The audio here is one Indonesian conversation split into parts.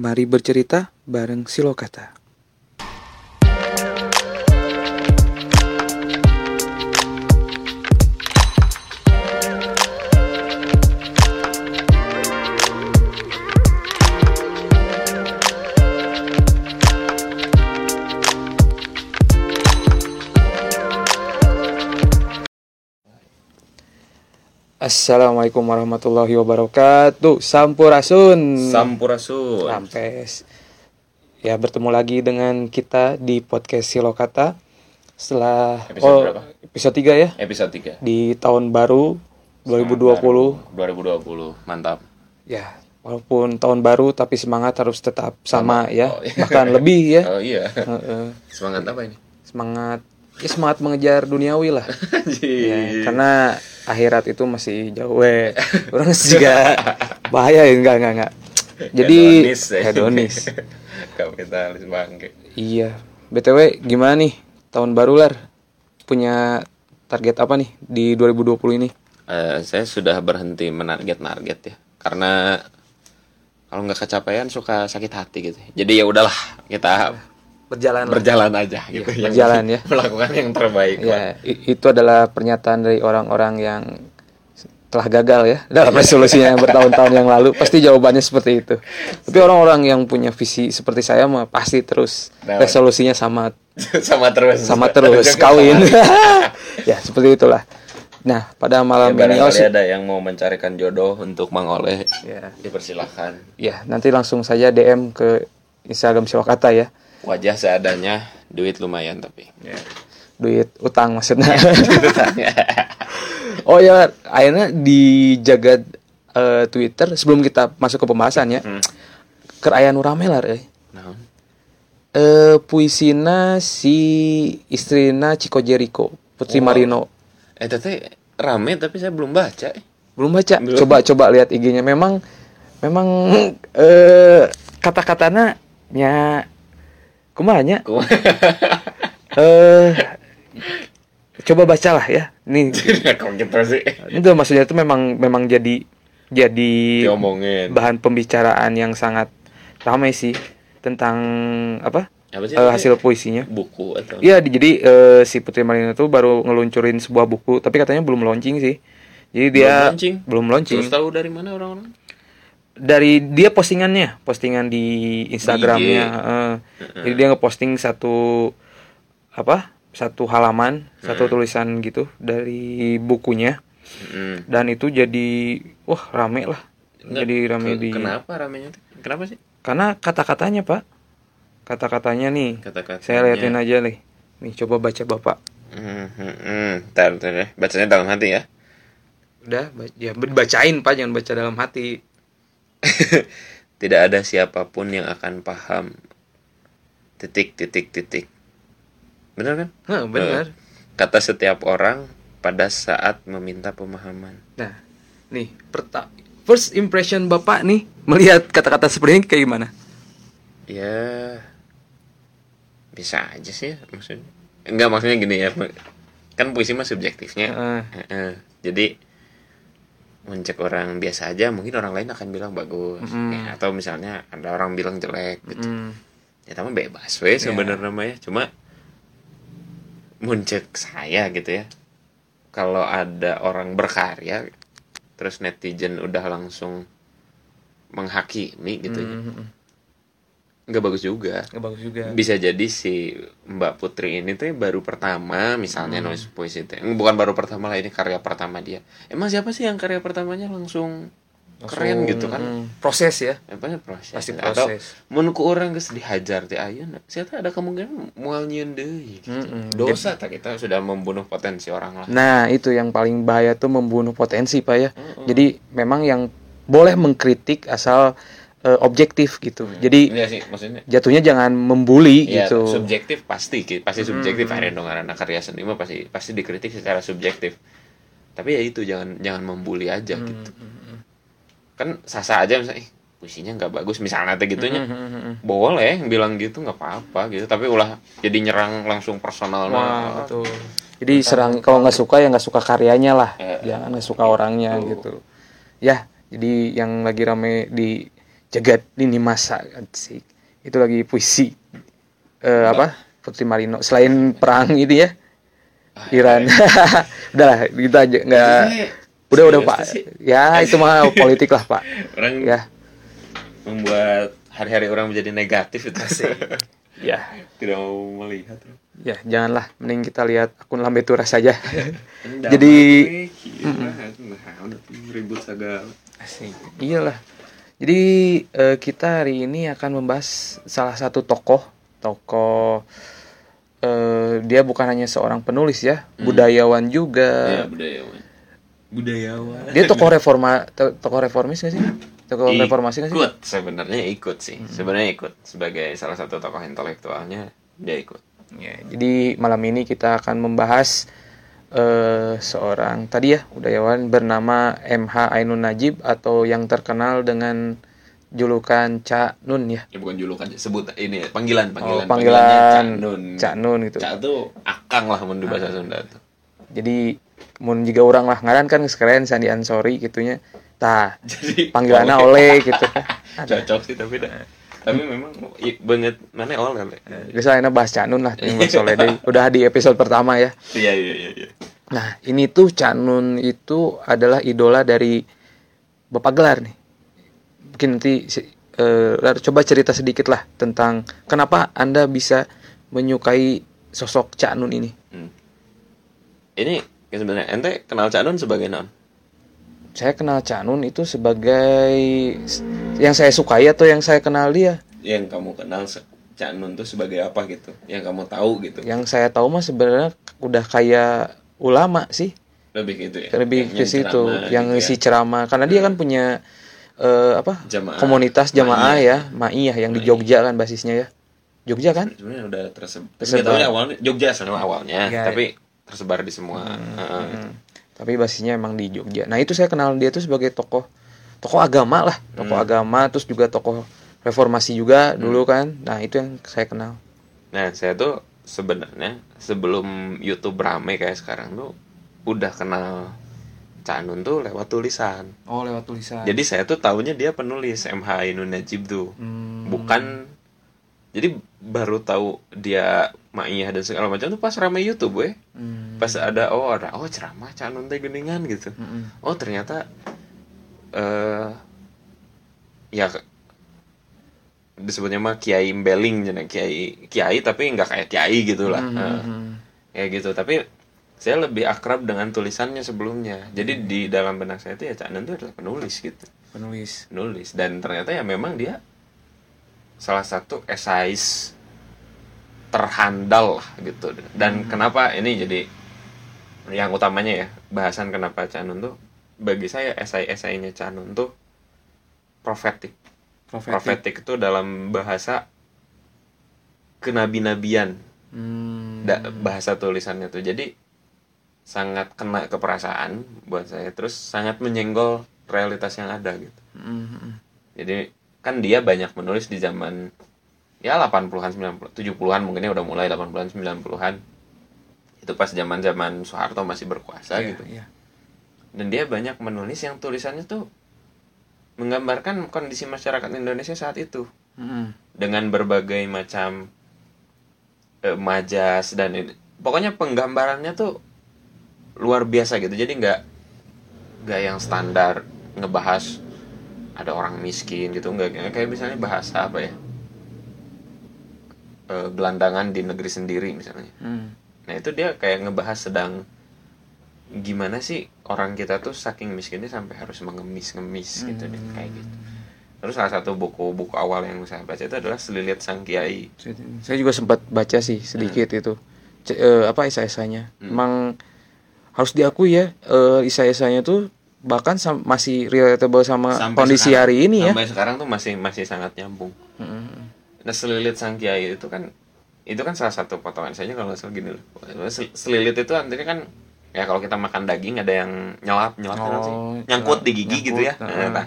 Mari bercerita bareng Silokata. Assalamualaikum warahmatullahi wabarakatuh. Sampurasun. Sampurasun. Rampes. Ya bertemu lagi dengan kita di podcast Silokata setelah Episode berapa? episode 3 ya Episode 3. di tahun baru 2020. 2020. Mantap. Ya, walaupun tahun baru tapi semangat harus tetap sama, Sama. ya, Oh, iya. bahkan lebih ya. Oh iya. Semangat apa ini? semangat ya semangat mengejar duniawi lah. Ya, karena akhirat itu masih jauh we. Orang juga bahaya ya enggak enggak enggak. Jadi Hedonis, ya. Kapitalis bangke. Iya. BTW gimana nih tahun baru lar? Punya target apa nih di 2020 ini? Eh, saya sudah berhenti menarget-narget ya. Karena kalau nggak kecapean suka sakit hati gitu. Jadi ya udahlah kita Berjalan lah. berjalan aja gitu. Iya, Yang berjalan ya. Melakukan yang terbaik. Ya, itu adalah pernyataan dari orang-orang yang telah gagal ya dalam resolusinya yang bertahun-tahun yang lalu pasti jawabannya seperti itu. Tapi orang-orang yang punya visi seperti saya mah pasti terus resolusinya sama sama terus. sama terus kawin. ya seperti itulah. Nah pada Ya, malam ini oh, barangkali sih- ada yang mau mencarikan jodoh untuk mengoleh. ya, Dipersilahkan. ya nanti langsung saja DM ke Instagram Silokata ya. Wajah seadanya, duit lumayan tapi. Duit utang maksudnya. oh ya, akhirnya di jagat eh, Twitter sebelum kita masuk ke pembahasan ya. Hmm. Ker aya nu rame lah eh. Nah, Eh puisina si istrina Chico Jericho, Putri Oh. Marino. eh tete rame tapi saya belum baca. eh. Belum baca. Belum. Coba coba lihat IG-nya. Memang memang eh kata-katanya nya kumaha nya? Ku- Eh coba bacalah ya. Nih gitu sih? itu maksudnya itu memang memang jadi jadi Diomongin. bahan pembicaraan yang sangat ramai sih tentang apa Apa sih? namanya? hasil puisinya. buku atau? Iya, di- jadi eh, si Putri Marino tuh baru ngeluncurin sebuah buku, tapi katanya belum launching sih. Jadi dia launching? belum launching. Terus tahu dari mana orang-orang? Dari dia postingannya, postingan di Instagramnya. Di IG. eh. Jadi dia ngeposting satu apa? Satu halaman, satu tulisan gitu dari bukunya. Mm. Dan itu jadi wah rame lah. Enggak, Jadi rame ke- di Kenapa ramenya tuh? Kenapa sih? karena kata-katanya pak kata-katanya nih Kata-katanya. saya liatin aja nih nih coba baca bapak Hmm, hmm, hmm. Ntar, ntar ya. Bacanya dalam hati ya. udah ya bacain pak jangan baca dalam hati Tidak ada siapa pun yang akan paham. Titik, titik, titik. Benar kan? Hah, benar Kata setiap orang pada saat meminta pemahaman. nah nih perta first impression bapak nih melihat kata-kata seperti ini kayak gimana Ya bisa aja sih ya, maksudnya. Enggak maksudnya gini ya. Kan puisi mah subjektifnya. Heeh. Jadi mencek orang biasa aja mungkin orang lain akan bilang bagus. Mm. Ya, atau misalnya ada orang bilang jelek gitu. Hmm, ya tapi bebas weh sebenarnya mah ya cuma muncek saya gitu ya. Kalau ada orang berkarya terus netizen udah langsung menghakimi gitu ya. Hmm, hmm. Nggak bagus juga nggak bagus juga bisa jadi si Mbak Putri ini tuh baru pertama misalnya Hmm. nulis puisi teh bukan baru pertama lah ini karya pertama dia emang siapa sih yang karya pertamanya langsung, keren Langsung, gitu kan hmm, proses ya apa ya proses Pasti atau proses. mun ku orang geus dihajar teh ayeuna saya ada kemungkinan moal nyieun deui gitu. Mm-mm. dosa tak kita sudah membunuh potensi orang lah Nah, itu yang paling bahaya tuh membunuh potensi, Pak ya. Jadi memang yang boleh mengkritik asal eh, objektif gitu. Jadi Iya sih maksudnya jatuhnya jangan membuli ya gitu. subjektif pasti pasti subjektif Hmm. dong karena karya seni mah pasti pasti dikritik secara subjektif tapi ya itu jangan jangan membuli aja Hmm, gitu kan sasa aja misalnya ih puisinya nggak bagus misalnya teh gitunya Hmm, boleh bilang gitu nggak apa-apa gitu tapi ulah jadi nyerang langsung personal Wah, betul. Jadi serang kalau nggak suka ya nggak suka karyanya lah, Eh, jangan nggak suka orangnya betul. gitu. Ya, jadi yang lagi rame di jagat lini masa asik. Itu lagi puisi Eh, apa Putri Marino selain perang itu ya Iran. udahlah kita aja nggak udah udah pak. ya itu mah politik lah pak. Orang ya. membuat hari-hari orang menjadi negatif itu sih. Ya. Tidak mau melihat. Ya janganlah mending kita lihat akun lambe turah saja. Jadi ribut segala. Asik. Iyalah. Jadi eh, kita hari ini akan membahas salah satu tokoh, tokoh eh, dia bukan hanya seorang penulis ya, budayawan Ya, juga. budayawan. Budayawan. Dia tokoh reforma, to- tokoh reformis gak sih? Tokoh reformasi gak sih? Ikut sebenarnya ikut sih. Sebenarnya ikut sebagai salah satu tokoh intelektualnya dia ikut. Ya, jadi malam ini kita akan membahas eh, seorang tadi ya budayawan bernama MH Ainun Najib atau yang terkenal dengan julukan Cak Nun ya. Ya bukan julukan, sebut ini panggilan panggilan. Oh, panggilan Cak Nun. Cak Nun gitu. Cak tuh akang lah mun di bahasa Sunda tuh. Jadi mun juga orang lah ngaran kan sekeren Sandi Ansori gitunya. Tah, Jadi panggilannya oleh. oleh gitu. Cocok sih tapi dah. Tapi memang banget mana bahas Cak Nun lah yang bahas oleh deui. Udah di episode pertama ya. Iya iya iya iya. Nah, ini tuh Cak Nun itu adalah idola dari Bapak Gelar nih. Mungkin nanti eh, Lar, coba cerita sedikit lah tentang kenapa Anda bisa menyukai sosok Cak Nun ini. Hmm. Ini ya sebenarnya ente kenal Cak Nun sebagai non? Saya kenal Cak Nun itu sebagai yang saya sukai atau yang saya kenal dia. Yang kamu kenal se- Cak Nun tuh sebagai apa gitu? Yang kamu tahu gitu? Yang saya tahu mah sebenarnya udah kayak ulama sih, Lebih ke itu ya? lebih ke situ, ceramah yang gitu ngisi ya? ceramah karena dia kan punya eh, apa? Jamaah. Komunitas jamaah Ma'iyah. ya, Ma'iyah yang di Jogja kan basisnya ya. Jogja kan? Sebenarnya udah tersebar. Tersebar. Awalnya Jogja sebenarnya awalnya, Ya, tapi tersebar di semua. Heeh. Hmm. Tapi basisnya emang di Jogja. Nah, itu saya kenal dia tuh sebagai tokoh tokoh agama lah, tokoh Hmm. agama terus juga tokoh reformasi juga dulu kan. Nah, itu yang saya kenal. Nah, saya tuh sebenarnya sebelum YouTube rame kayak sekarang tuh udah kenal Cak Nun tuh lewat tulisan. Oh, lewat tulisan. Jadi saya tuh tahunya dia penulis MH Ainun Najib tuh. Hmm. Bukan jadi baru tahu dia Ma'iyah dan segala macam tuh pas rame YouTube weh. Hmm. Pas ada oh ada oh ceramah Cak Nun teh geningan gitu. Mm-mm. Oh ternyata eh ya disebutnya mah Kiai Mbeling jadi Kiai Kiai tapi nggak kayak Kiai gitu lah. Hmm, hmm, hmm. kayak gitu tapi saya lebih akrab dengan tulisannya sebelumnya. Jadi di dalam benak saya itu ya Cak Nun itu adalah penulis gitu. Penulis. Penulis dan ternyata ya memang dia salah satu esais terhandal lah gitu. Dan kenapa ini jadi yang utamanya ya bahasan kenapa Cak Nun tuh bagi saya esai-esainya Cak Nun tuh profetik. Profetik. Profetik itu dalam bahasa kenabi-nabian Hmm. da- bahasa tulisannya tuh jadi sangat kena ke perasaan buat saya terus sangat menyenggol realitas yang ada gitu Hmm, hmm. jadi kan dia banyak menulis di zaman ya 80-an 90 70-an mungkin ya udah mulai 80-an 90-an itu pas zaman zaman Soeharto masih berkuasa Iya, gitu iya. dan dia banyak menulis yang tulisannya tuh menggambarkan kondisi masyarakat Indonesia saat itu Hmm. dengan berbagai macam eh, majas dan ini. pokoknya penggambarannya tuh luar biasa gitu jadi nggak nggak yang standar ngebahas ada orang miskin gitu nggak kayak misalnya bahasa apa ya Eh, gelandangan di negeri sendiri misalnya Hmm. nah itu dia kayak ngebahas sedang gimana sih orang kita tuh saking miskinnya sampai harus mengemis-ngemis gitu deh kayak gitu terus salah satu buku-buku awal yang saya baca itu adalah Selilit Sang Kiai Saya, juga sempat baca sih sedikit itu. C- eh, apa isai-isainya. Hmm. Emang harus diakui ya, eh, isai-isainya tuh bahkan sam- masih relatable sama Sampai kondisi sekarang- hari ini ya. sampai sekarang tuh masih masih sangat nyambung Hmm. nah Selilit Sang Kiai itu kan itu kan salah satu potongan saya kalau nggak salah gini loh Sel- Selilit itu artinya kan ya kalau kita makan daging ada yang nyelap nyelap kan sih? Oh, nyangkut nyelap, di gigi gitu ya nyangkut, Nah, ah. nah,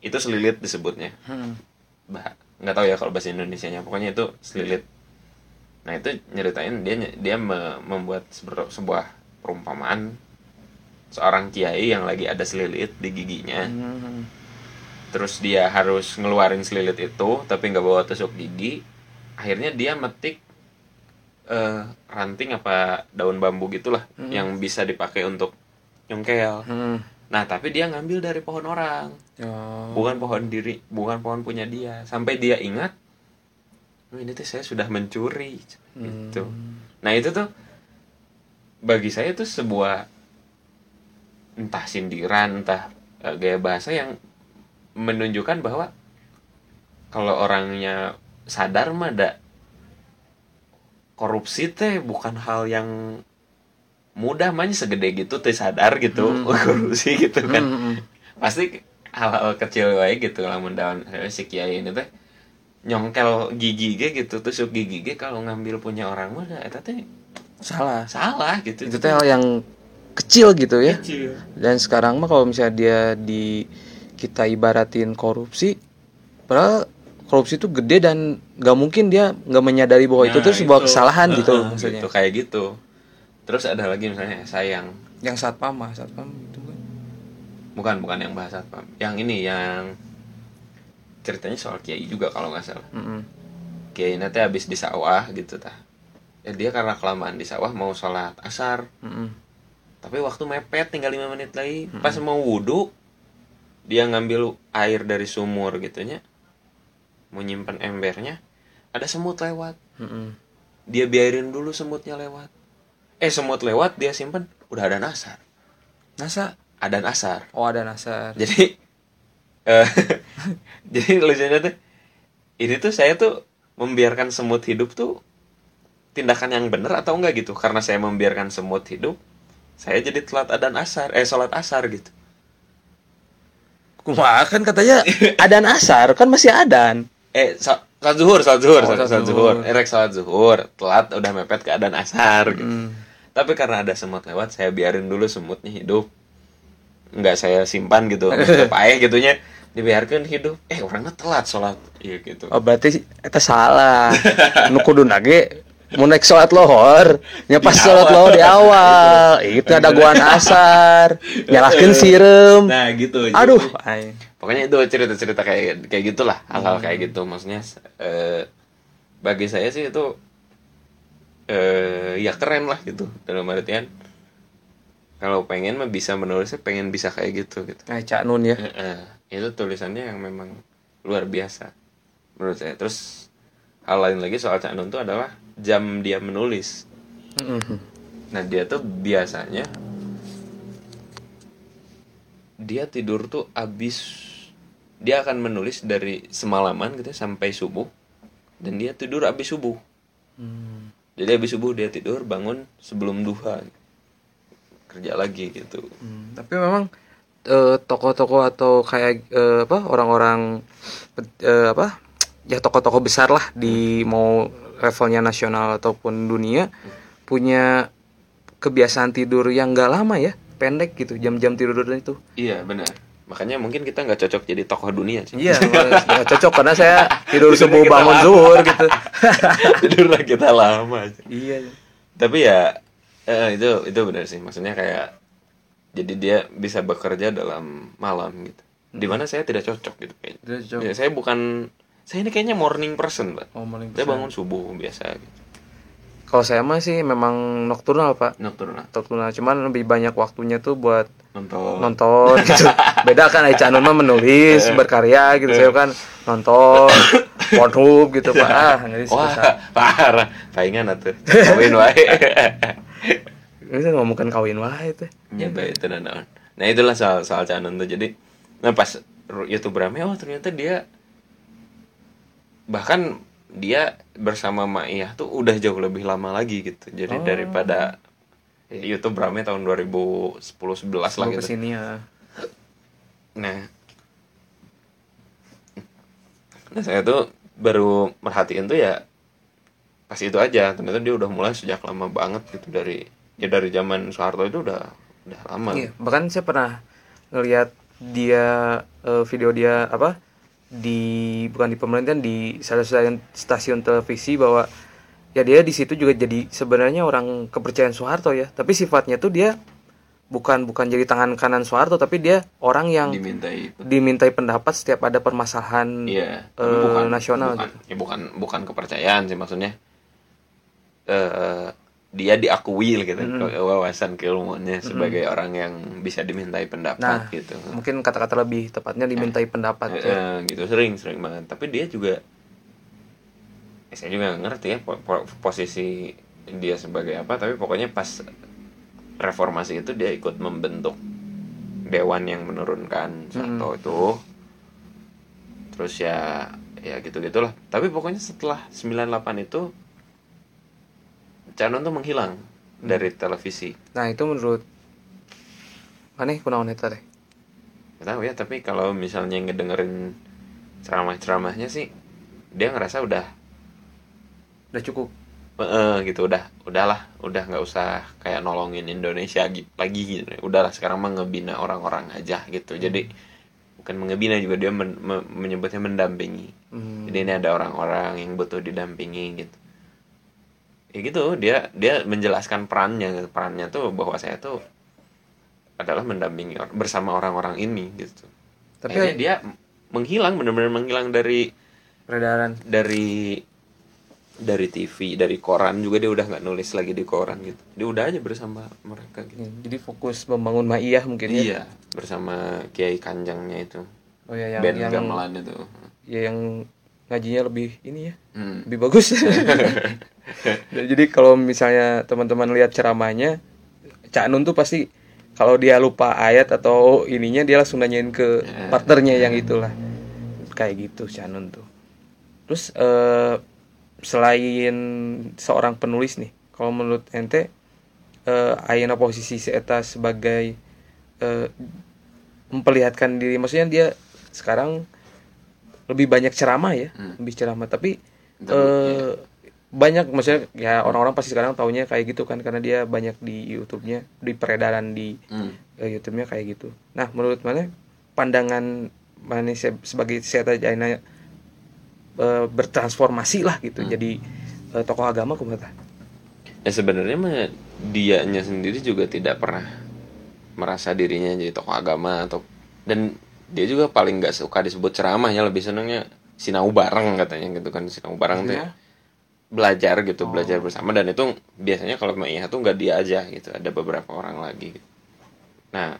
itu selilit disebutnya Hmm. bah nggak tahu ya kalau bahasa Indonesia nya pokoknya itu selilit nah itu nyeritain dia dia me- membuat sebuah perumpamaan seorang kiai yang lagi ada selilit di giginya. Hmm. terus dia harus ngeluarin selilit itu tapi nggak bawa tusuk gigi. Akhirnya dia metik eh, ranting apa daun bambu gitulah yang bisa dipakai untuk nyongkel. Hmm. nah tapi dia ngambil dari pohon orang. Oh. bukan pohon diri bukan pohon punya dia. Sampai dia ingat "Oh, ini tuh saya sudah mencuri gitu. Nah itu tuh bagi saya itu sebuah entah sindiran entah eh, gaya bahasa yang menunjukkan bahwa kalau orangnya sadar mah ada korupsi teh bukan hal yang mudah mah segede gitu teh sadar gitu korupsi gitu kan Hmm, hmm. pasti hal-hal kecil wae gitu lamun daun eh, si kiai ini teh nyongkel gigi ge gitu tusuk gigi ge kalau ngambil punya orang mah eta teh Salah. salah gitu Itu teh hal yang kecil gitu ya. kecil Dan sekarang mah kalau misalnya dia di kita ibaratin korupsi, padahal korupsi itu gede dan nggak mungkin dia nggak menyadari bahwa itu Nah, tuh sebuah itu. kesalahan gitu Heeh, maksudnya. gitu, kayak gitu terus ada lagi misalnya sayang Yang satpam mah satpam itu kan. bukan bukan yang bahasa apa yang ini yang ceritanya soal kiai juga kalau nggak salah Mm-mm. kiai nanti habis di sawah gitu tah ya dia karena kelamaan di sawah mau sholat asar Mm-mm. Tapi waktu mepet tinggal lima menit lagi. Pas mau wudhu dia ngambil air dari sumur gitunya mau nyimpen embernya ada semut lewat. Mm-mm. dia biarin dulu semutnya lewat. Eh semut lewat dia simpen udah ada nasar. Nasa? Ada nasar. Oh ada nasar. jadi eh, jadi lucunya tuh ini tuh saya tuh membiarkan semut hidup tuh tindakan yang benar atau enggak gitu. Karena saya membiarkan semut hidup saya jadi telat adan asar eh sholat asar gitu Kumaha kan katanya adan asar kan masih adan. eh so- sholat zuhur sholat zuhur Oh, sholat zuhur zuhur. eh rek sholat zuhur telat udah mepet ke adan asar gitu. Mm. tapi karena ada semut lewat saya biarin dulu semutnya hidup nggak saya simpan gitu tetep aja gitunya dibiarkan hidup eh orangnya telat sholat iya gitu Oh berarti eta salah. Nu kudu nage mau naik sholat lohor, nya pas Di sholat lohor di awal, itu ada guaan asar, nyalakan sirem. nah gitu. Aduh, Jadi, pokoknya itu cerita-cerita kayak kayak gitulah hal-hal kayak gitu. Maksudnya eh, bagi saya sih itu eh ya keren lah gitu. Dalam artian kalau pengen mah bisa menulisnya pengen bisa kayak gitu gitu. Ay, Cak Nun ya. Eh, eh, itu tulisannya yang memang luar biasa menurut saya. Terus hal lain lagi soal Cak Nun itu adalah jam dia menulis Mm-mm. nah dia tuh biasanya dia tidur tuh abis dia akan menulis dari semalaman gitu sampai subuh dan dia tidur abis subuh Hmm. jadi abis subuh dia tidur bangun sebelum duha kerja lagi gitu Hmm, Tapi memang eh, tokoh-tokoh atau kayak eh, apa orang-orang eh, apa ya tokoh-tokoh besar lah di mau levelnya nasional ataupun dunia punya kebiasaan tidur yang nggak lama ya pendek gitu jam-jam tidur itu. Iya benar. Makanya mungkin kita nggak cocok jadi tokoh dunia sih iya nggak cocok karena saya tidur subuh bangun lama. zuhur gitu. Tidurlah kita lama aja. iya tapi ya eh, itu itu benar sih. Maksudnya kayak jadi dia bisa bekerja dalam malam gitu. Di mana saya tidak cocok gitu kayaknya. Tidak cocok. Ya, saya bukan saya ini kayaknya morning person pak. Oh, maling saya besar. bangun subuh biasa gitu. kalau saya mah sih memang nocturnal pak. Nocturnal. Nocturnal. Cuman lebih banyak waktunya tuh buat nonton. nonton gitu. Beda kan Nun mah menulis berkarya gitu. Saya kan nonton Pornhub gitu pak. Ah ngeri sih wah parah. Palingan atuh. Kawin wae. Ini saya ngomongkan kawin wah itu ya baik itu nah itulah soal soal canon tuh. Jadi nah pas YouTube rame oh ternyata dia bahkan dia bersama Maiyah tuh udah jauh lebih lama lagi gitu. Jadi Oh. daripada ya, YouTube rame tahun 2010 11 lah gitu. ke sini ya. Nah. Nah saya tuh baru merhatiin tuh ya pas itu aja. Ternyata dia udah mulai sejak lama banget gitu dari ya dari zaman Soeharto itu udah udah lama. Iya bahkan saya pernah ngelihat dia eh, video dia apa di bukan di pemerintahan di salah satu stasiun televisi bahwa ya dia di situ juga jadi sebenarnya orang kepercayaan Soeharto ya tapi sifatnya tuh dia bukan bukan jadi tangan kanan Soeharto tapi dia orang yang dimintai itu dimintai pendapat setiap ada permasalahan Iya, tapi bukan nasional bukan, gitu. ya bukan bukan kepercayaan sih maksudnya. Eh dia diakui gitu ke- wawasan keilmuannya sebagai orang yang bisa dimintai pendapat Nah, gitu. mungkin kata-kata lebih tepatnya dimintai pendapat Eh, ya. eh, gitu sering sering banget. Tapi dia juga eh, saya juga ngerti ya po- po- posisi dia sebagai apa. Tapi pokoknya pas reformasi itu dia ikut membentuk dewan yang menurunkan Soeharto itu. Terus ya ya gitu gitulah. Tapi pokoknya setelah 98 itu Canon tuh menghilang dari televisi. Nah, itu menurut aneh kunaon eta teh. Gak tahu ya, tapi kalau misalnya ngedengerin ceramah-ceramahnya sih dia ngerasa udah Udah cukup. eh, gitu udah udahlah udah nggak usah kayak nolongin Indonesia gi- lagi gitu udahlah sekarang mah ngebina orang-orang aja gitu jadi bukan mengebina juga dia men- me- menyebutnya mendampingi Hmm. jadi ini ada orang-orang yang butuh didampingi gitu ya gitu dia dia menjelaskan perannya perannya tuh bahwa saya tuh adalah mendampingi or- bersama orang-orang ini gitu Tapi Akhirnya dia menghilang benar-benar menghilang dari peredaran dari dari TV dari koran juga dia udah nggak nulis lagi di koran gitu dia udah aja bersama mereka gitu Ya, jadi fokus membangun Maiyah mungkin ya. iya bersama Kiai Kanjangnya itu Oh ya yang band yang gamelan itu ya yang ngajinya lebih ini ya. hmm. Lebih bagus. Jadi kalau misalnya teman-teman lihat ceramahnya Cak Nun tuh pasti kalau dia lupa ayat atau ininya dia langsung nanyain ke partnernya yang itulah. Kayak gitu Cak Nun tuh. Terus eh selain seorang penulis nih, kalau menurut ente eh ayeuna posisi si eta sebagai eh, memperlihatkan diri maksudnya dia sekarang lebih banyak ceramah ya lebih ceramah tapi eh banyak maksudnya ya orang-orang pasti sekarang taunya kayak gitu kan karena dia banyak di YouTube-nya di peredaran di Hmm. eh, YouTube-nya kayak gitu nah menurut mana pandangan mana se- sebagai saya ayeuna eh, bertransformasi lah gitu jadi eh, tokoh agama kumaha ya sebenarnya mah dianya sendiri juga tidak pernah merasa dirinya jadi tokoh agama atau dan dia juga paling nggak suka disebut ceramahnya lebih senengnya sinau bareng katanya gitu kan sinau bareng tuh ya. Belajar gitu belajar bersama. Dan itu biasanya kalau Maiyah tuh nggak dia aja gitu ada beberapa orang lagi gitu. nah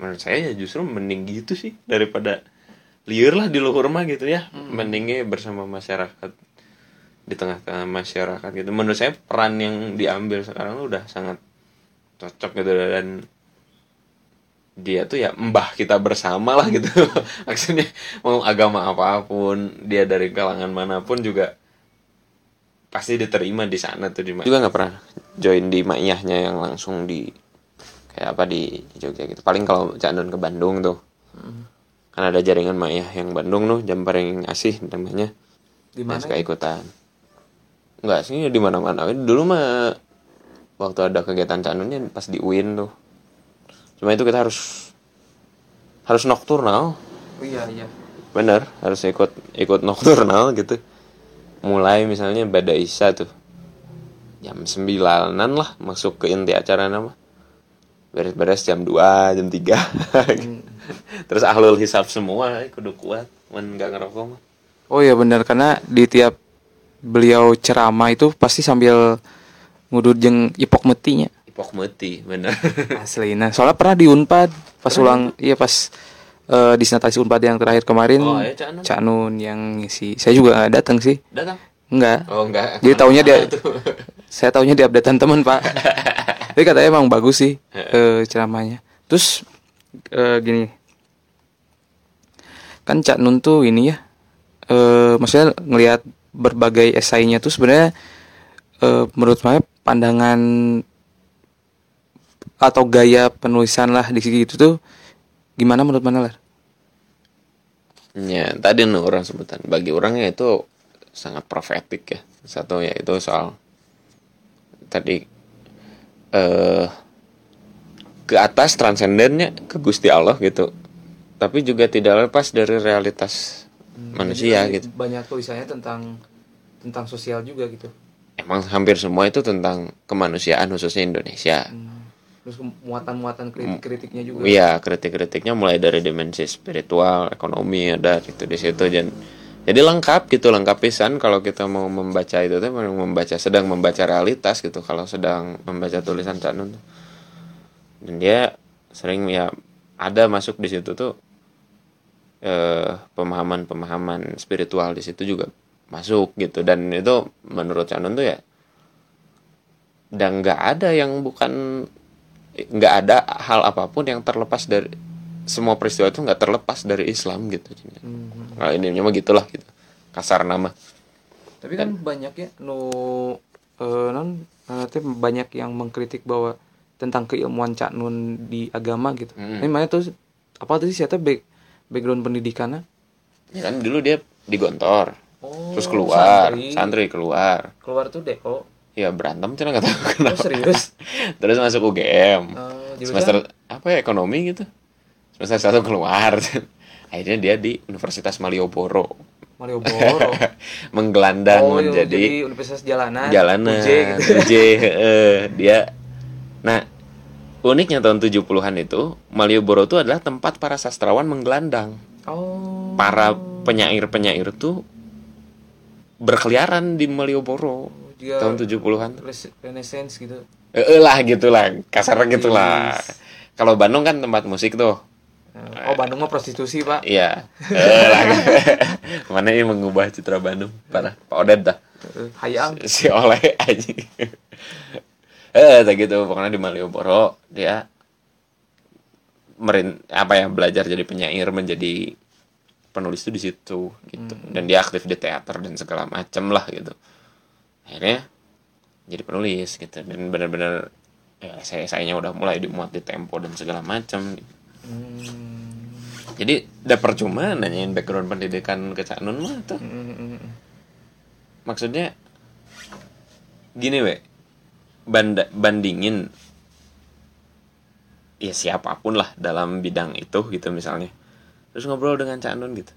menurut saya ya justru mending gitu sih daripada liur lah di luhur mah gitu ya. Mendingnya bersama masyarakat di tengah-tengah masyarakat gitu. Menurut saya peran yang diambil sekarang tuh udah sangat cocok gitu. Dan dia tuh ya mbah kita bersama lah gitu. Maksudnya mau agama apa pun dia dari kalangan mana pun juga pasti diterima di sana tuh di juga nggak pernah join di maiyahnya yang langsung di kayak apa di Jogja gitu. Paling kalau Candon ke Bandung tuh. Kan ada jaringan maiyah yang Bandung tuh jam paling asih namanya. Di mana suka ikutan. Enggak sih di mana-mana. Dulu mah waktu ada kegiatan Candonnya pas di UIN tuh. Cuma itu kita harus harus nokturnal oh iya iya. Bener harus ikut ikut nokturnal gitu mulai misalnya pada isya tuh. Jam sembilanan lah masuk ke inti acara nama. Beres-beres jam 2 jam 3 terus ahlul hisap semua eh, kudu kuat men nggak ngerokok mah. Oh iya benar karena di tiap beliau ceramah itu pasti sambil ngudut jeng ipok metinya. ipok meti bener Asli. Nah, soalnya pernah di Unpad pas ulang iya pas eh, di Sinatasi Unpad yang terakhir kemarin Oh, iya, Cak Nun. Cak Nun yang ngisi. Saya juga nggak datang sih. datang Enggak. oh enggak Jadi taunya dia saya taunya di updatean teman, Pak. Tapi katanya emang bagus sih eh, ceramahnya. Terus eh, gini. Kan Cak Nun tuh ini ya. eh maksudnya ngelihat berbagai esainya tuh sebenarnya eh, menurut saya pandangan atau gaya penulisan lah di situ tuh gimana menurut mana lah? Ya, tadi nih orang sebutan bagi orangnya itu sangat profetik ya. Satu ya itu soal tadi eh ke atas transendennya ke Gusti Allah gitu. Tapi juga tidak lepas dari realitas manusia gitu. Banyak tulisannya tentang tentang sosial juga gitu. Emang hampir semua itu tentang kemanusiaan khususnya Indonesia. Terus muatan-muatan kritik-kritiknya juga. Iya, kritik-kritiknya mulai dari dimensi spiritual, ekonomi ada gitu di situ. Dan jadi lengkap gitu, lengkap pisan kalau kita mau membaca itu tuh membaca sedang membaca realitas gitu. Kalau sedang membaca tulisan Cak Nun tuh. Dan dia sering ya ada masuk di situ tuh eh pemahaman-pemahaman spiritual di situ juga masuk gitu. Dan itu menurut Cak Nun tuh ya dan nggak ada yang bukan nggak ada hal apa pun yang terlepas dari semua peristiwa itu nggak terlepas dari Islam gitu. Mhm. nah ini mah gitulah gitu. Kasar nama. Tapi kan banyak ya nu eh, non teh banyak yang mengkritik bahwa tentang keilmuan Cak Nun di agama gitu. Hmm. ini mana tuh apa tuh sih saya back, background pendidikannya? Ya kan dulu dia digontor oh, terus keluar santri. santri keluar. Keluar tuh deko ya berantem cina nggak tahu oh kenapa. serius? Terus masuk UGM Eh, jurusan? semester apa ya ekonomi gitu. Semester satu keluar. Akhirnya dia di Universitas Malioboro. Malioboro? Menggelandang oh, iya, menjadi jadi universitas jalanan. Jalanan. UJ gitu. UJ, heeh. dia. Nah uniknya tahun 70-an itu Malioboro itu adalah tempat para sastrawan menggelandang. Oh. Para penyair-penyair tuh berkeliaran di Malioboro dia tahun 70-an res- renaissance gitu. Eh lah gitulah. Kasar gitulah. Yes. kalau Bandung kan tempat musik tuh. Eh, oh Bandung mah prostitusi pak. Iya. Lah. Mana ini mengubah citra Bandung? Parah. Pak Oded dah. Hayang. Si oleh aja. Eh gitu. Pokoknya di Malioboro dia merin apa ya belajar jadi penyair menjadi penulis itu di situ gitu. Dan dia aktif di teater dan segala macem lah gitu akhirnya jadi penulis gitu. Dan benar-benar ya saya sayanya udah mulai dimuat di tempo dan segala macam Hmm. jadi udah percuma nanyain background pendidikan ke Cak Nun mah tuh. Hmm, hmm, hmm. maksudnya gini we banda, bandingin ya siapa pun lah dalam bidang itu gitu misalnya. Terus ngobrol dengan Cak Nun gitu.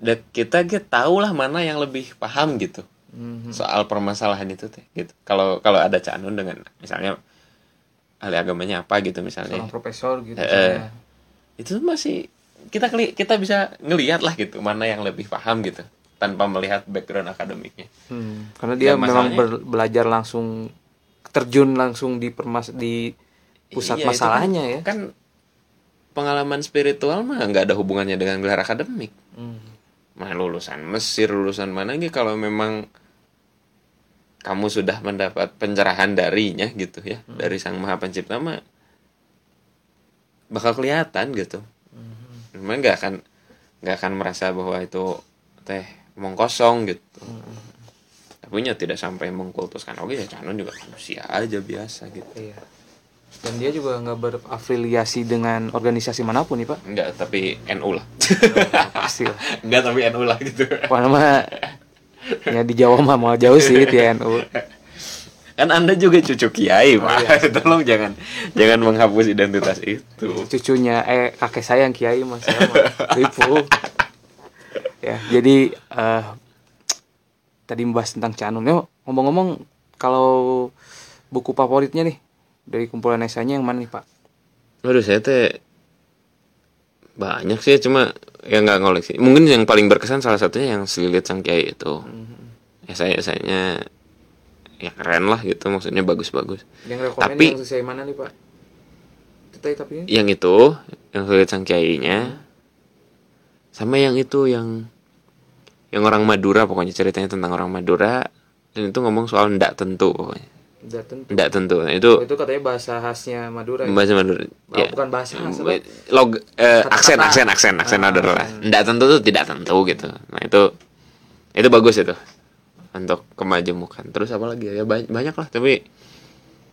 Dan kita kita tahu lah mana yang lebih paham gitu Hmm, soal permasalahan itu teh gitu. Kalau kalau ada Cak Nun dengan misalnya ahli agamanya apa gitu misalnya. Seorang profesor gitu Eh, misalnya. itu masih kita keli kita bisa ngelihat lah gitu mana yang lebih paham gitu tanpa melihat background akademiknya. Hmm, karena dia Ya, memang masalahnya- ber- belajar langsung terjun langsung di permas di pusat Iya, masalahnya kan, ya. kan pengalaman spiritual mah nggak ada hubungannya dengan gelar akademik. Hmm. mah lulusan Mesir lulusan mana gitu kalau memang kamu sudah mendapat pencerahan darinya gitu ya Hmm. dari sang maha pencipta mah bakal kelihatan gitu Hmm. memang nggak akan nggak akan merasa bahwa itu teh omong kosong gitu Hmm. tapi nya tidak sampai mengkultuskan oke ya canon juga manusia aja biasa gitu Iya. Dan dia juga nggak berafiliasi dengan organisasi mana pun nih pak. enggak tapi NU lah Pasti lah. enggak tapi NU lah gitu Karena mah ya di Jawa mah mau jauh sih TNU. kan anda juga cucu kiai pak tolong jangan jangan menghapus identitas itu Cucunya eh kakek saya yang kiai mas saya tipu. Ya jadi eh tadi membahas tentang Canun. Yo, ngomong-ngomong kalau buku favoritnya nih dari kumpulan esainya yang mana nih pak? Waduh saya teh banyak sih cuma ya nggak ngoleksi. Mungkin yang paling berkesan salah satunya yang selilit sang kiai itu. Ya saya esainya ya keren lah gitu maksudnya bagus-bagus. Yang Tapi- yang sesuai mana nih pak? Tapi yang itu yang selilit sang kiainya sama yang itu yang yang orang Madura pokoknya ceritanya tentang orang Madura dan itu ngomong soal ndak tentu pokoknya udah tentu. ndak tentu. Nah, itu itu katanya bahasa khasnya Madura. ya? bahasa Madura Oh, bukan bahasa khas, log eh, aksen aksen aksen aksen Ah, Madura. Lah ndak tentu tuh tidak tentu gitu. Nah itu itu bagus itu. Untuk kemajemukan. Terus apa lagi ya? Banyak, banyak lah tapi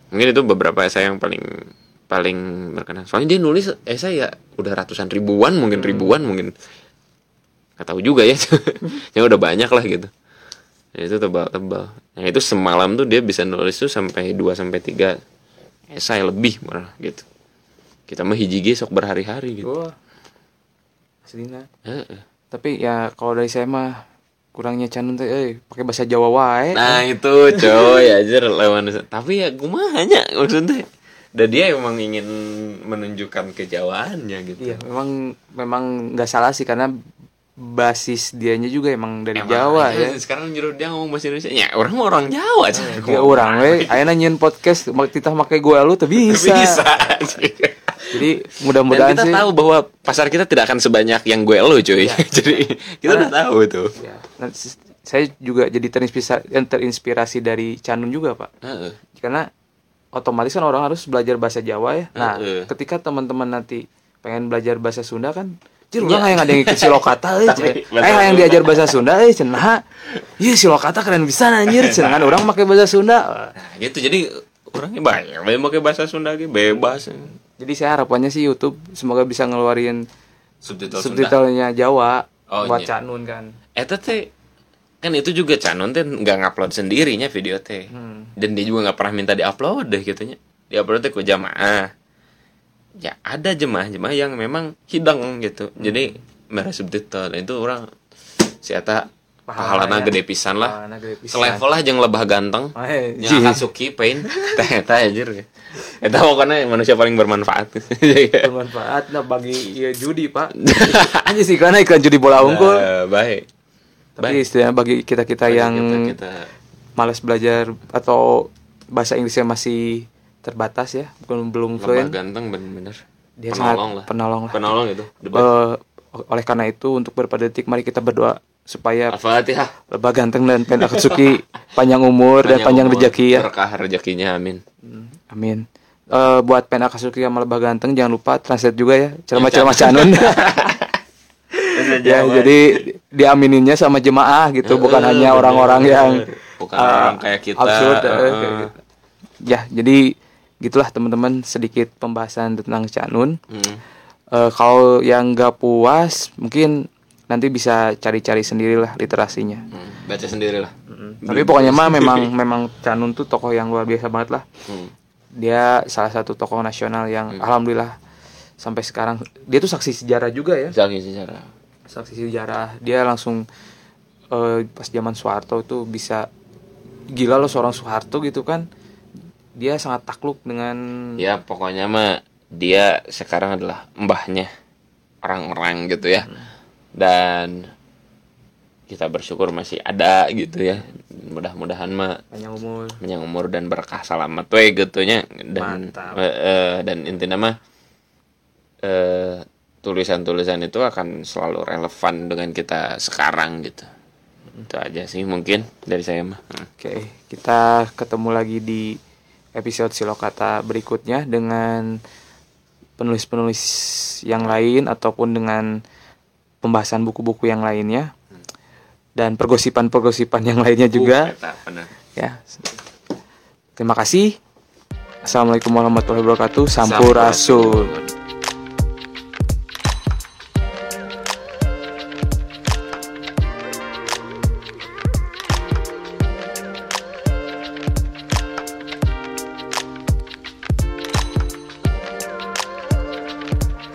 mungkin itu beberapa esai yang paling paling berkenan. Soalnya dia nulis esai ya udah ratusan ribuan mungkin Hmm. ribuan mungkin. Nggak tahu juga ya. Ya udah banyak lah gitu. Ya, itu tebal-tebal nah itu semalam tuh dia bisa nulis tuh sampai 2 sampai 3 esai lebih malah gitu. Kita mah hiji ge sok berhari-hari gitu. Wah. Tapi ya kalau dari saya mah kurangnya canun teh eh pakai bahasa Jawa wae. nah itu coy aja lawan tapi ya kumahanya maksudnya. Dan dia emang ingin menunjukkan kejawaannya gitu. Iya, memang memang nggak salah sih karena basis dianya juga emang dari Emang, Jawa ya. sekarang nyuruh dia ngomong bahasa Indonesia ya orang mah orang Jawa aja Ya orang we, ayeuna nyin podcast mak- kita make gue lu tuh bisa. bisa Jadi mudah-mudahan kita sih tahu bahwa pasar kita tidak akan sebanyak yang gue lo cuy jadi kita udah tahu itu ya, nah, saya juga jadi terinspirasi terinspirasi dari Canun juga, Pak. Heeh. Karena otomatis kan orang harus belajar bahasa Jawa ya. Nah, Heeh. ketika teman-teman nanti pengen belajar bahasa Sunda kan Iya. orang yang ada yang ikut silokata euy. Tapi, Eh, eh yang diajar bahasa Sunda euy cenah. Iya silokata keren bisa anjir cenah kan orang pakai bahasa Sunda. nah gitu jadi orangnya banyak yang pakai bahasa Sunda gitu bebas Jadi saya harapannya sih YouTube semoga bisa ngeluarin subtitle Sunda subtitlenya Jawa Oh, buat iya. Canun kan. Eta teh kan itu juga Canon teh nggak ngupload sendirinya video teh Hmm. dan dia juga nggak pernah minta diupload deh gitunya diupload teh ke jamaah ya ada jemaah-jemaah yang memang hidang gitu. Hmm. jadi merah subtitle. Itu orang si Eta Pahala pahalana ya. gede pisan lah. Pahalana gede pisan. selevel lah jeung lebah ganteng. Oh, yang jih. Akatsuki Pain. Teh eta anjir. Eta pokoknya manusia paling bermanfaat. Bermanfaat. Nah bagi ya judi pak. Aja sih karena iklan judi bola unggul. Nah, baik tapi istilahnya bagi kita kita Bagi yang kita, kita malas belajar atau bahasa Inggrisnya masih terbatas ya bukan belum lebah fluent. ganteng bener-bener. Dia penolong sangat lah. penolong lah. Penolong itu. Eh, oleh karena itu untuk beberapa detik mari kita berdoa supaya Al-Fatihah. Lebah ganteng dan Pen Akatsuki panjang umur dan panjang umur, rezeki ya. Berkah rezekinya amin. Hmm, amin. Eh, buat Pen Akatsuki sama lebah ganteng jangan lupa translate juga ya. Ceramah-ceramah canun ya jadi diamininnya sama jemaah gitu bukan Eh, hanya orang-orang yang Bukan eh, orang kayak kita, absurd, eh, eh, kayak eh. gitu. ya jadi gitulah teman-teman sedikit pembahasan tentang canun Hmm. Eh, kalau yang nggak puas mungkin nanti bisa cari-cari sendirilah literasinya. Hmm. baca sendiri lah tapi pokoknya mah memang memang canun tuh tokoh yang luar biasa banget lah. Hmm. dia salah satu tokoh nasional yang alhamdulillah sampai sekarang dia tuh saksi sejarah juga ya. Zaki sejarah. Saksi sejarah. Dia langsung eh, pas zaman Soeharto itu bisa gila loh seorang Soeharto gitu kan dia sangat takluk dengan ya pokoknya mah dia sekarang adalah mbahnya orang-orang gitu ya. Dan kita bersyukur masih ada gitu ya. Mudah-mudahan mah panjang umur. panjang umur dan berkah selamat we gitunya dan Mantap. eh, eh, dan intinya mah eh, tulisan-tulisan itu akan selalu relevan dengan kita sekarang gitu. Itu aja sih mungkin dari saya mah. Hmm. Oke, kita ketemu lagi di episode Silokata berikutnya dengan penulis-penulis yang lain ataupun dengan pembahasan buku-buku yang lainnya dan pergosipan-pergosipan yang lainnya juga Uh, eta, bener. ya. Terima kasih. Assalamualaikum warahmatullahi wabarakatuh. Sampurasun.